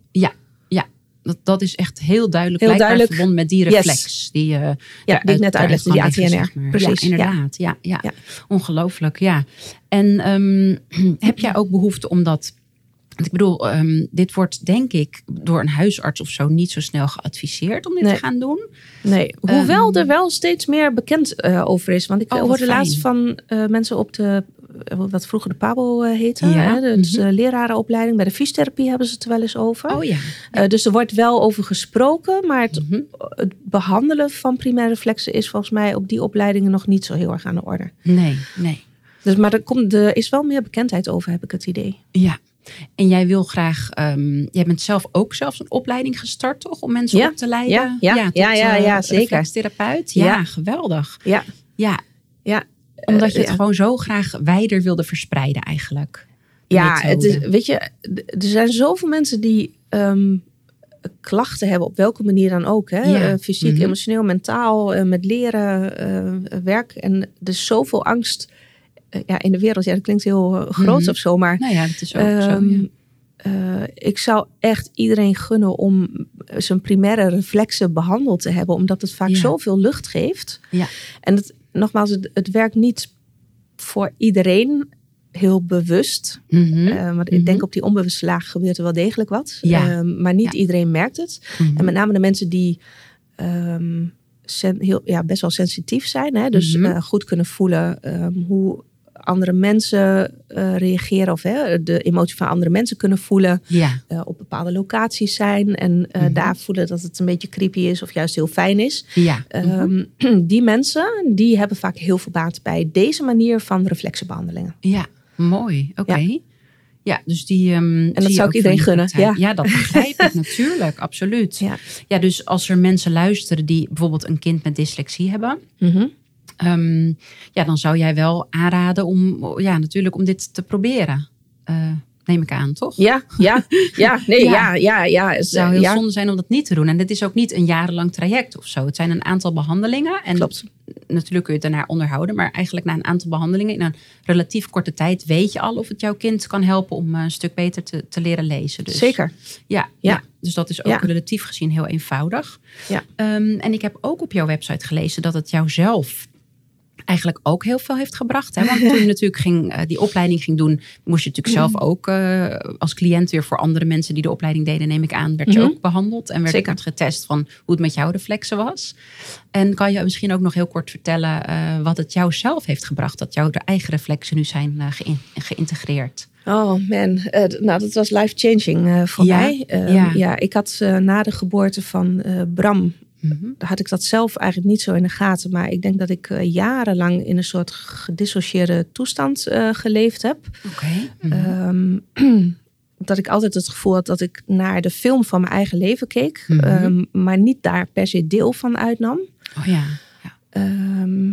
Dat, dat is echt heel duidelijk, Heel duidelijk. verbonden met die Yes. reflex. Die, eh, Ja, die ik net uitlegde, die ATNR. zeg maar. Precies, Ja, inderdaad. Ja, ja. Ja. Ongelooflijk, ja. En ehm, heb jij ook behoefte om dat... Want ik bedoel, ehm, dit wordt denk ik door een huisarts of zo niet zo snel geadviseerd om dit Nee. te gaan doen. Nee, hoewel Ehm, er wel steeds meer bekend eh, over is. Want ik Oh, wat hoorde fijn. laatst van eh, mensen op de, wat vroeger de PABO eh, heette. Ja, Hè, dus, mhm. eh, lerarenopleiding. Bij de fysiotherapie hebben ze het wel eens over. Oh ja. Eh, dus er wordt wel over gesproken. Maar het, Mhm. het behandelen van primaire reflexen is volgens mij op die opleidingen nog niet zo heel erg aan de orde. Nee, nee. Dus, maar er, komt, er is wel meer bekendheid over, heb ik het idee. Ja. En jij wil graag, ehm, jij bent zelf ook zelfs een opleiding gestart, toch? Om mensen Ja, op te leiden. ja, ja, tot, ja, ja, eh, ja, zeker. reflextherapeut. Ja, Ja. geweldig. Ja, Ja, ja. Omdat je Eh, het ja. gewoon zo graag wijder wilde verspreiden eigenlijk. Ja, het is, weet je, er zijn zoveel mensen die ehm, klachten hebben, op welke manier dan ook. Hè? Ja. Eh, fysiek, Mhm. emotioneel, mentaal, eh, met leren, eh, werk. En er is zoveel angst eh, ja, in de wereld. Ja, dat klinkt heel eh, groot Mhm. of zo, maar Nou ja, dat is ook zo. ehm, Ja. eh, ik zou echt iedereen gunnen om zijn primaire reflexen behandeld te hebben, omdat het vaak Ja. zoveel lucht geeft. Ja. En het, nogmaals, het, het werkt niet voor iedereen heel bewust. Mhm. Eh, want Mhm. ik denk op die onbewuste laag gebeurt er wel degelijk wat. Ja. Ehm, maar niet Ja. iedereen merkt het. Mhm. En met name de mensen die ehm, heel, ja, best wel sensitief zijn. Hè? Dus Mhm. eh, goed kunnen voelen ehm, hoe andere mensen eh, reageren. Of hè, de emotie van andere mensen kunnen voelen. Ja, eh, op bepaalde locaties zijn. En eh, Mhm. daar voelen dat het een beetje creepy is. Of juist heel fijn is. ja. Mhm. Ehm, die mensen die hebben vaak heel veel baat bij deze manier van reflexenbehandelingen. Ja, mooi. Oké. Ja. dus die. ehm, dat zie je zou ik iedereen gunnen, ja. ja, dat begrijp ik natuurlijk. Absoluut. Ja. Ja, dus als er mensen luisteren die bijvoorbeeld een kind met dyslexie hebben. Mhm. Ehm, ja, dan zou jij wel aanraden om, ja, natuurlijk om dit te proberen. Eh, neem ik aan, toch? Ja, ja, ja, nee, Ja. ja, ja, ja. Het zou heel ja, zonde zijn om dat niet te doen. En dit is ook niet een jarenlang traject of zo. Het zijn een aantal behandelingen. En Klopt. natuurlijk kun je het daarna onderhouden. Maar eigenlijk na een aantal behandelingen in een relatief korte tijd weet je al of het jouw kind kan helpen om eh, een stuk beter te, te leren lezen. Dus, Zeker. Ja, ja. Ja. dus dat is ook Ja. relatief gezien heel eenvoudig. Ja. Ehm, en ik heb ook op jouw website gelezen dat het jou zelf eigenlijk ook heel veel heeft gebracht. Hè? Want toen je natuurlijk ging, eh, die opleiding ging doen, moest je natuurlijk zelf ook eh, als cliënt weer voor andere mensen die de opleiding deden, neem ik aan, werd je Mhm. ook behandeld en werd Zeker. het getest van hoe het met jouw reflexen was. En kan je misschien ook nog heel kort vertellen eh, wat het jou zelf heeft gebracht, dat jouw de eigen reflexen nu zijn geïn- geïntegreerd? Oh man, nou dat was life-changing eh, voor Ja, mij. Eh, ja. ja. ik had na de geboorte van eh, Mhm. had ik dat zelf eigenlijk niet zo in de gaten. Maar ik denk dat ik eh, jarenlang in een soort gedissocieerde toestand eh, geleefd heb. Oké. Mhm. Ehm, dat ik altijd het gevoel had dat ik naar de film van mijn eigen leven keek. Mhm. ehm, maar niet daar per se deel van uitnam. Oh ja. ja. Ehm,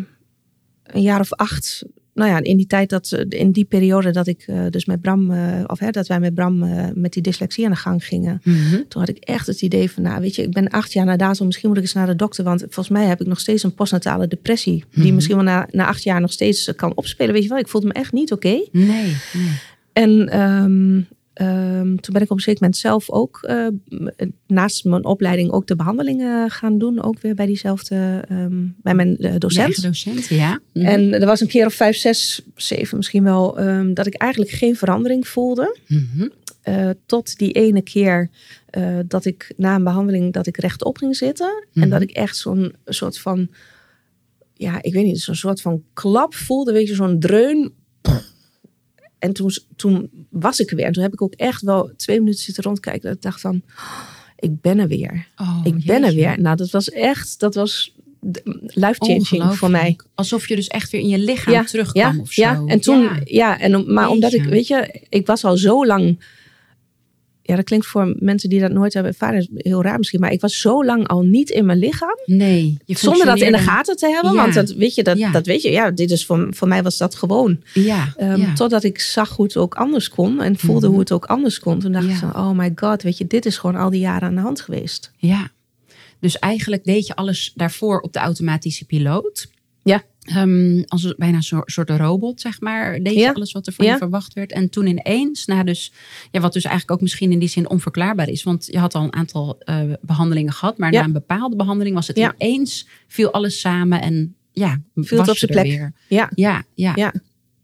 een jaar of acht. Nou ja, in die tijd dat, in die periode dat ik eh, dus met Bram, eh, of hè, dat wij met Bram eh, met die dyslexie aan de gang gingen. Mhm. Toen had ik echt het idee van, nou weet je, ik ben acht jaar na datum, misschien moet ik eens naar de dokter. Want volgens mij heb ik nog steeds een postnatale depressie. Die Mhm. misschien wel na, na acht jaar nog steeds kan opspelen. Weet je wel, ik voelde me echt niet oké. Nee, nee. En ehm, ehm, toen ben ik op een zeker moment zelf ook eh, naast mijn opleiding ook de behandelingen gaan doen. Ook weer bij diezelfde, ehm, bij mijn uh, docent. docent, ja. Mhm. En er was een keer of vijf, zes, zeven misschien wel, dat ik eigenlijk geen verandering voelde. Mhm. Uh, tot die ene keer dat ik na een behandeling dat ik rechtop ging zitten. En Mhm. dat ik echt zo'n soort van, ja, ik weet niet, zo'n soort van klap voelde, weet je, zo'n dreun. En toen, toen was ik er weer. En toen heb ik ook echt wel twee minuten zitten rondkijken. Dat ik dacht van, ik ben er weer. Oh, ik ben er weer. Nou, dat was echt, dat was life-changing voor Ongelooflijk. mij. Alsof je dus echt weer in je lichaam terugkwam ja, of zo. Ja, en toen, ja, en, om- maar omdat ik, weet je, ik was al zo lang. Ja, dat klinkt voor mensen die dat nooit hebben ervaren heel raar misschien, maar ik was zo lang al niet in mijn lichaam, Nee, je zonder dat in de gaten te hebben, Ja. want dat weet je, dat, Ja. dat weet je, ja, dit is voor, voor mij was dat gewoon. Ja, Ehm, ja. Totdat ik zag hoe het ook anders kon en voelde Mhm. hoe het ook anders kon. Toen dacht ik zo, oh my god, weet je, dit is gewoon al die jaren aan de hand geweest. Ja, dus eigenlijk deed je alles daarvoor op de automatische piloot. Ja. Ehm, als bijna een soort, robot, zeg maar. Deed Ja. alles wat er van je verwacht werd. En toen ineens, na dus, ja, wat dus eigenlijk ook misschien in die zin onverklaarbaar is. Want je had al een aantal eh, behandelingen gehad. Maar Ja. na een bepaalde behandeling was het ineens, viel alles samen. En ja, Viel was het op zijn er plek. Weer. Ja, Ja, ja. ja,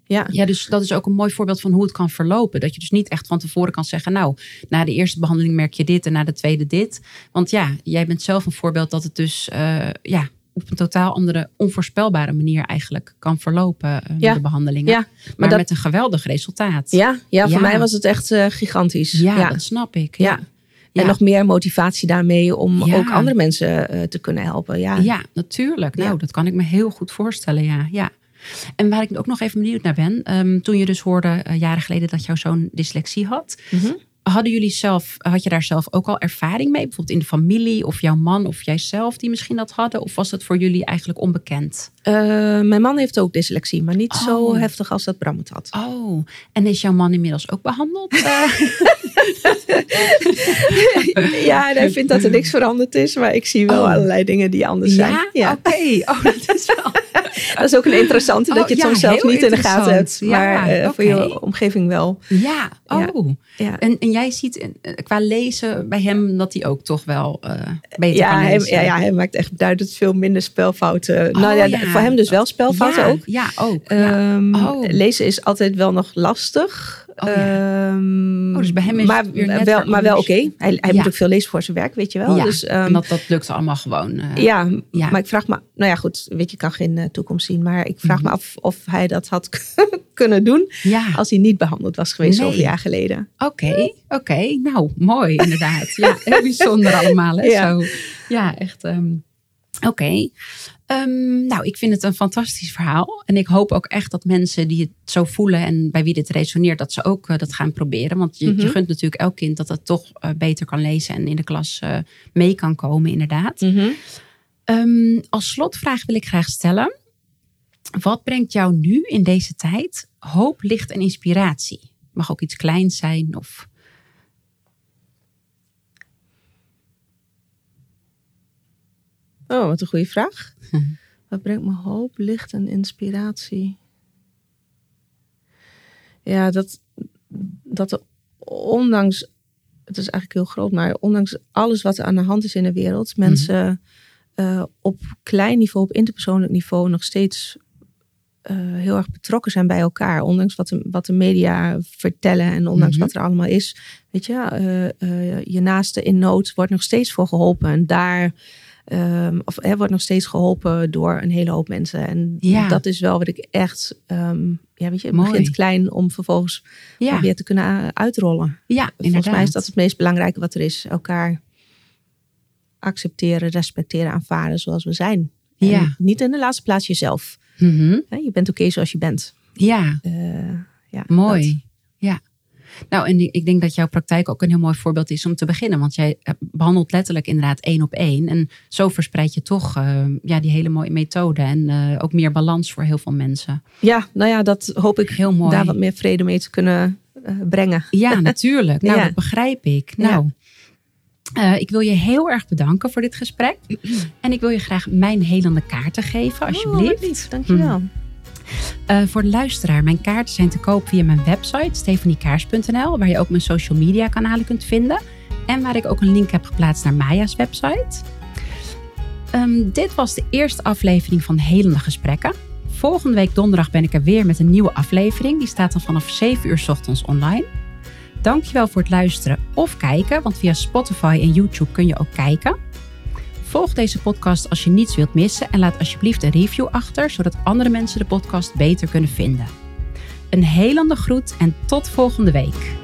ja. Ja, dus dat is ook een mooi voorbeeld van hoe het kan verlopen. Dat je dus niet echt van tevoren kan zeggen, nou, na de eerste behandeling merk je dit en na de tweede dit. Want ja, jij bent zelf een voorbeeld dat het dus eh, ja, op een totaal andere, onvoorspelbare manier eigenlijk kan verlopen, eh, Ja. de behandelingen. Ja, maar maar dat- met een geweldig resultaat. Ja, ja, voor mij was het echt eh, gigantisch. Ja, dat snap ik. Ja. En nog meer motivatie daarmee om ook andere mensen eh, te kunnen helpen. Ja, Ja, natuurlijk. Nou, dat kan ik me heel goed voorstellen, ja. ja. En waar ik ook nog even benieuwd naar ben, ehm, toen je dus hoorde jaren geleden dat jouw zoon dyslexie had, Mhm. Hadden jullie zelf, had je daar zelf ook al ervaring mee? Bijvoorbeeld in de familie of jouw man of jijzelf die misschien dat hadden? Of was dat voor jullie eigenlijk onbekend? Eh, mijn man heeft ook dyslexie, maar niet zo Oh. heftig als dat Bram het had. Oh, en is jouw man inmiddels ook behandeld? Eh, ja, hij vindt dat er niks veranderd is, maar ik zie wel Oh. allerlei dingen die anders zijn. ja, oké. Oh, dat is wel. Dat is ook een interessante dat Oh, je het ja, soms zelf niet in de gaten hebt, interessant. Ja, maar eh, voor je omgeving wel. Ja, oh. Ja. En, en jij ziet eh, qua lezen bij hem dat hij ook toch wel eh, beter Ja kan hij, lezen. ja, ja, hij maakt echt duidend veel minder spelfouten. Oh, nou ja, voor hem dus wel spelfouten ja, ook. Ja, ook. Ehm, Oh. Lezen is altijd wel nog lastig. Oh, ja. Ehm, Oh, dus bij hem is maar, het wel, maar wel oké. Hij, hij Ja. moet ook veel lezen voor zijn werk, weet je wel. Ja, Dus, ehm, en dat, dat lukt allemaal gewoon. eh, ja, maar ik vraag me... Nou ja, goed, weet je, kan geen eh, toekomst zien. Maar ik vraag Mhm. me af of hij dat had kunnen doen... als hij niet behandeld was geweest Nee. zoveel jaar geleden. Oké, oké. Nou, mooi inderdaad. Ja, heel bijzonder allemaal. Hè? Zo. ja echt. ehm, Oké. Ehm, nou, ik vind het een fantastisch verhaal. En ik hoop ook echt dat mensen die het zo voelen en bij wie dit resoneert, dat ze ook eh, dat gaan proberen. Want je, je Mhm. gunt natuurlijk elk kind dat het toch eh, beter kan lezen en in de klas eh, mee kan komen, inderdaad. Mhm. Ehm, als slotvraag wil ik graag stellen. Wat brengt jou nu in deze tijd hoop, licht en inspiratie? Mag ook iets kleins zijn of... Oh, wat een goede vraag. Mhm. Wat brengt me hoop, licht en inspiratie? Ja, dat, dat er ondanks, het is eigenlijk heel groot, maar ondanks alles wat er aan de hand is in de wereld, mensen eh, op klein niveau, op interpersoonlijk niveau, nog steeds eh, heel erg betrokken zijn bij elkaar. Ondanks wat de, wat de media vertellen en ondanks Mhm. wat er allemaal is. Weet je, eh, je naaste in nood wordt nog steeds voor geholpen. En daar ehm, of er wordt nog steeds geholpen door een hele hoop mensen. En Ja. dat is wel wat ik echt, ehm, ja, weet je, het Mooi. begint klein om vervolgens Ja, weer te kunnen uitrollen. ja Volgens inderdaad. mij is dat het meest belangrijke wat er is. Elkaar accepteren, respecteren, aanvaarden zoals we zijn. En Ja. niet in de laatste plaats jezelf. Mhm. Je bent oké zoals je bent. Ja, Eh, ja, mooi. dat. Nou, en ik denk dat jouw praktijk ook een heel mooi voorbeeld is om te beginnen. Want jij eh, behandelt letterlijk inderdaad één op één. En zo verspreid je toch eh, ja, die hele mooie methode. En eh, ook meer balans voor heel veel mensen. Ja, nou ja, dat hoop ik Heel mooi. daar wat meer vrede mee te kunnen brengen. Ja, natuurlijk. Nou, Ja. dat begrijp ik. Ja. Nou, ik wil je heel erg bedanken voor dit gesprek. En ik wil je graag mijn helende kaarten geven, Oh, alsjeblieft. lief, dankjewel. Uh, voor de luisteraar, mijn kaarten zijn te koop via mijn website stefaniekaars.nl, waar je ook mijn social media kanalen kunt vinden. En waar ik ook een link heb geplaatst naar Maya's website. Um, dit was de eerste aflevering van Helende Gesprekken. Volgende week donderdag ben ik er weer met een nieuwe aflevering. Die staat dan vanaf 7 uur ochtends online. Dankjewel voor het luisteren of kijken, want via Spotify en YouTube kun je ook kijken. Volg deze podcast als je niets wilt missen en laat alsjeblieft een review achter, zodat andere mensen de podcast beter kunnen vinden. Een helende groet en tot volgende week.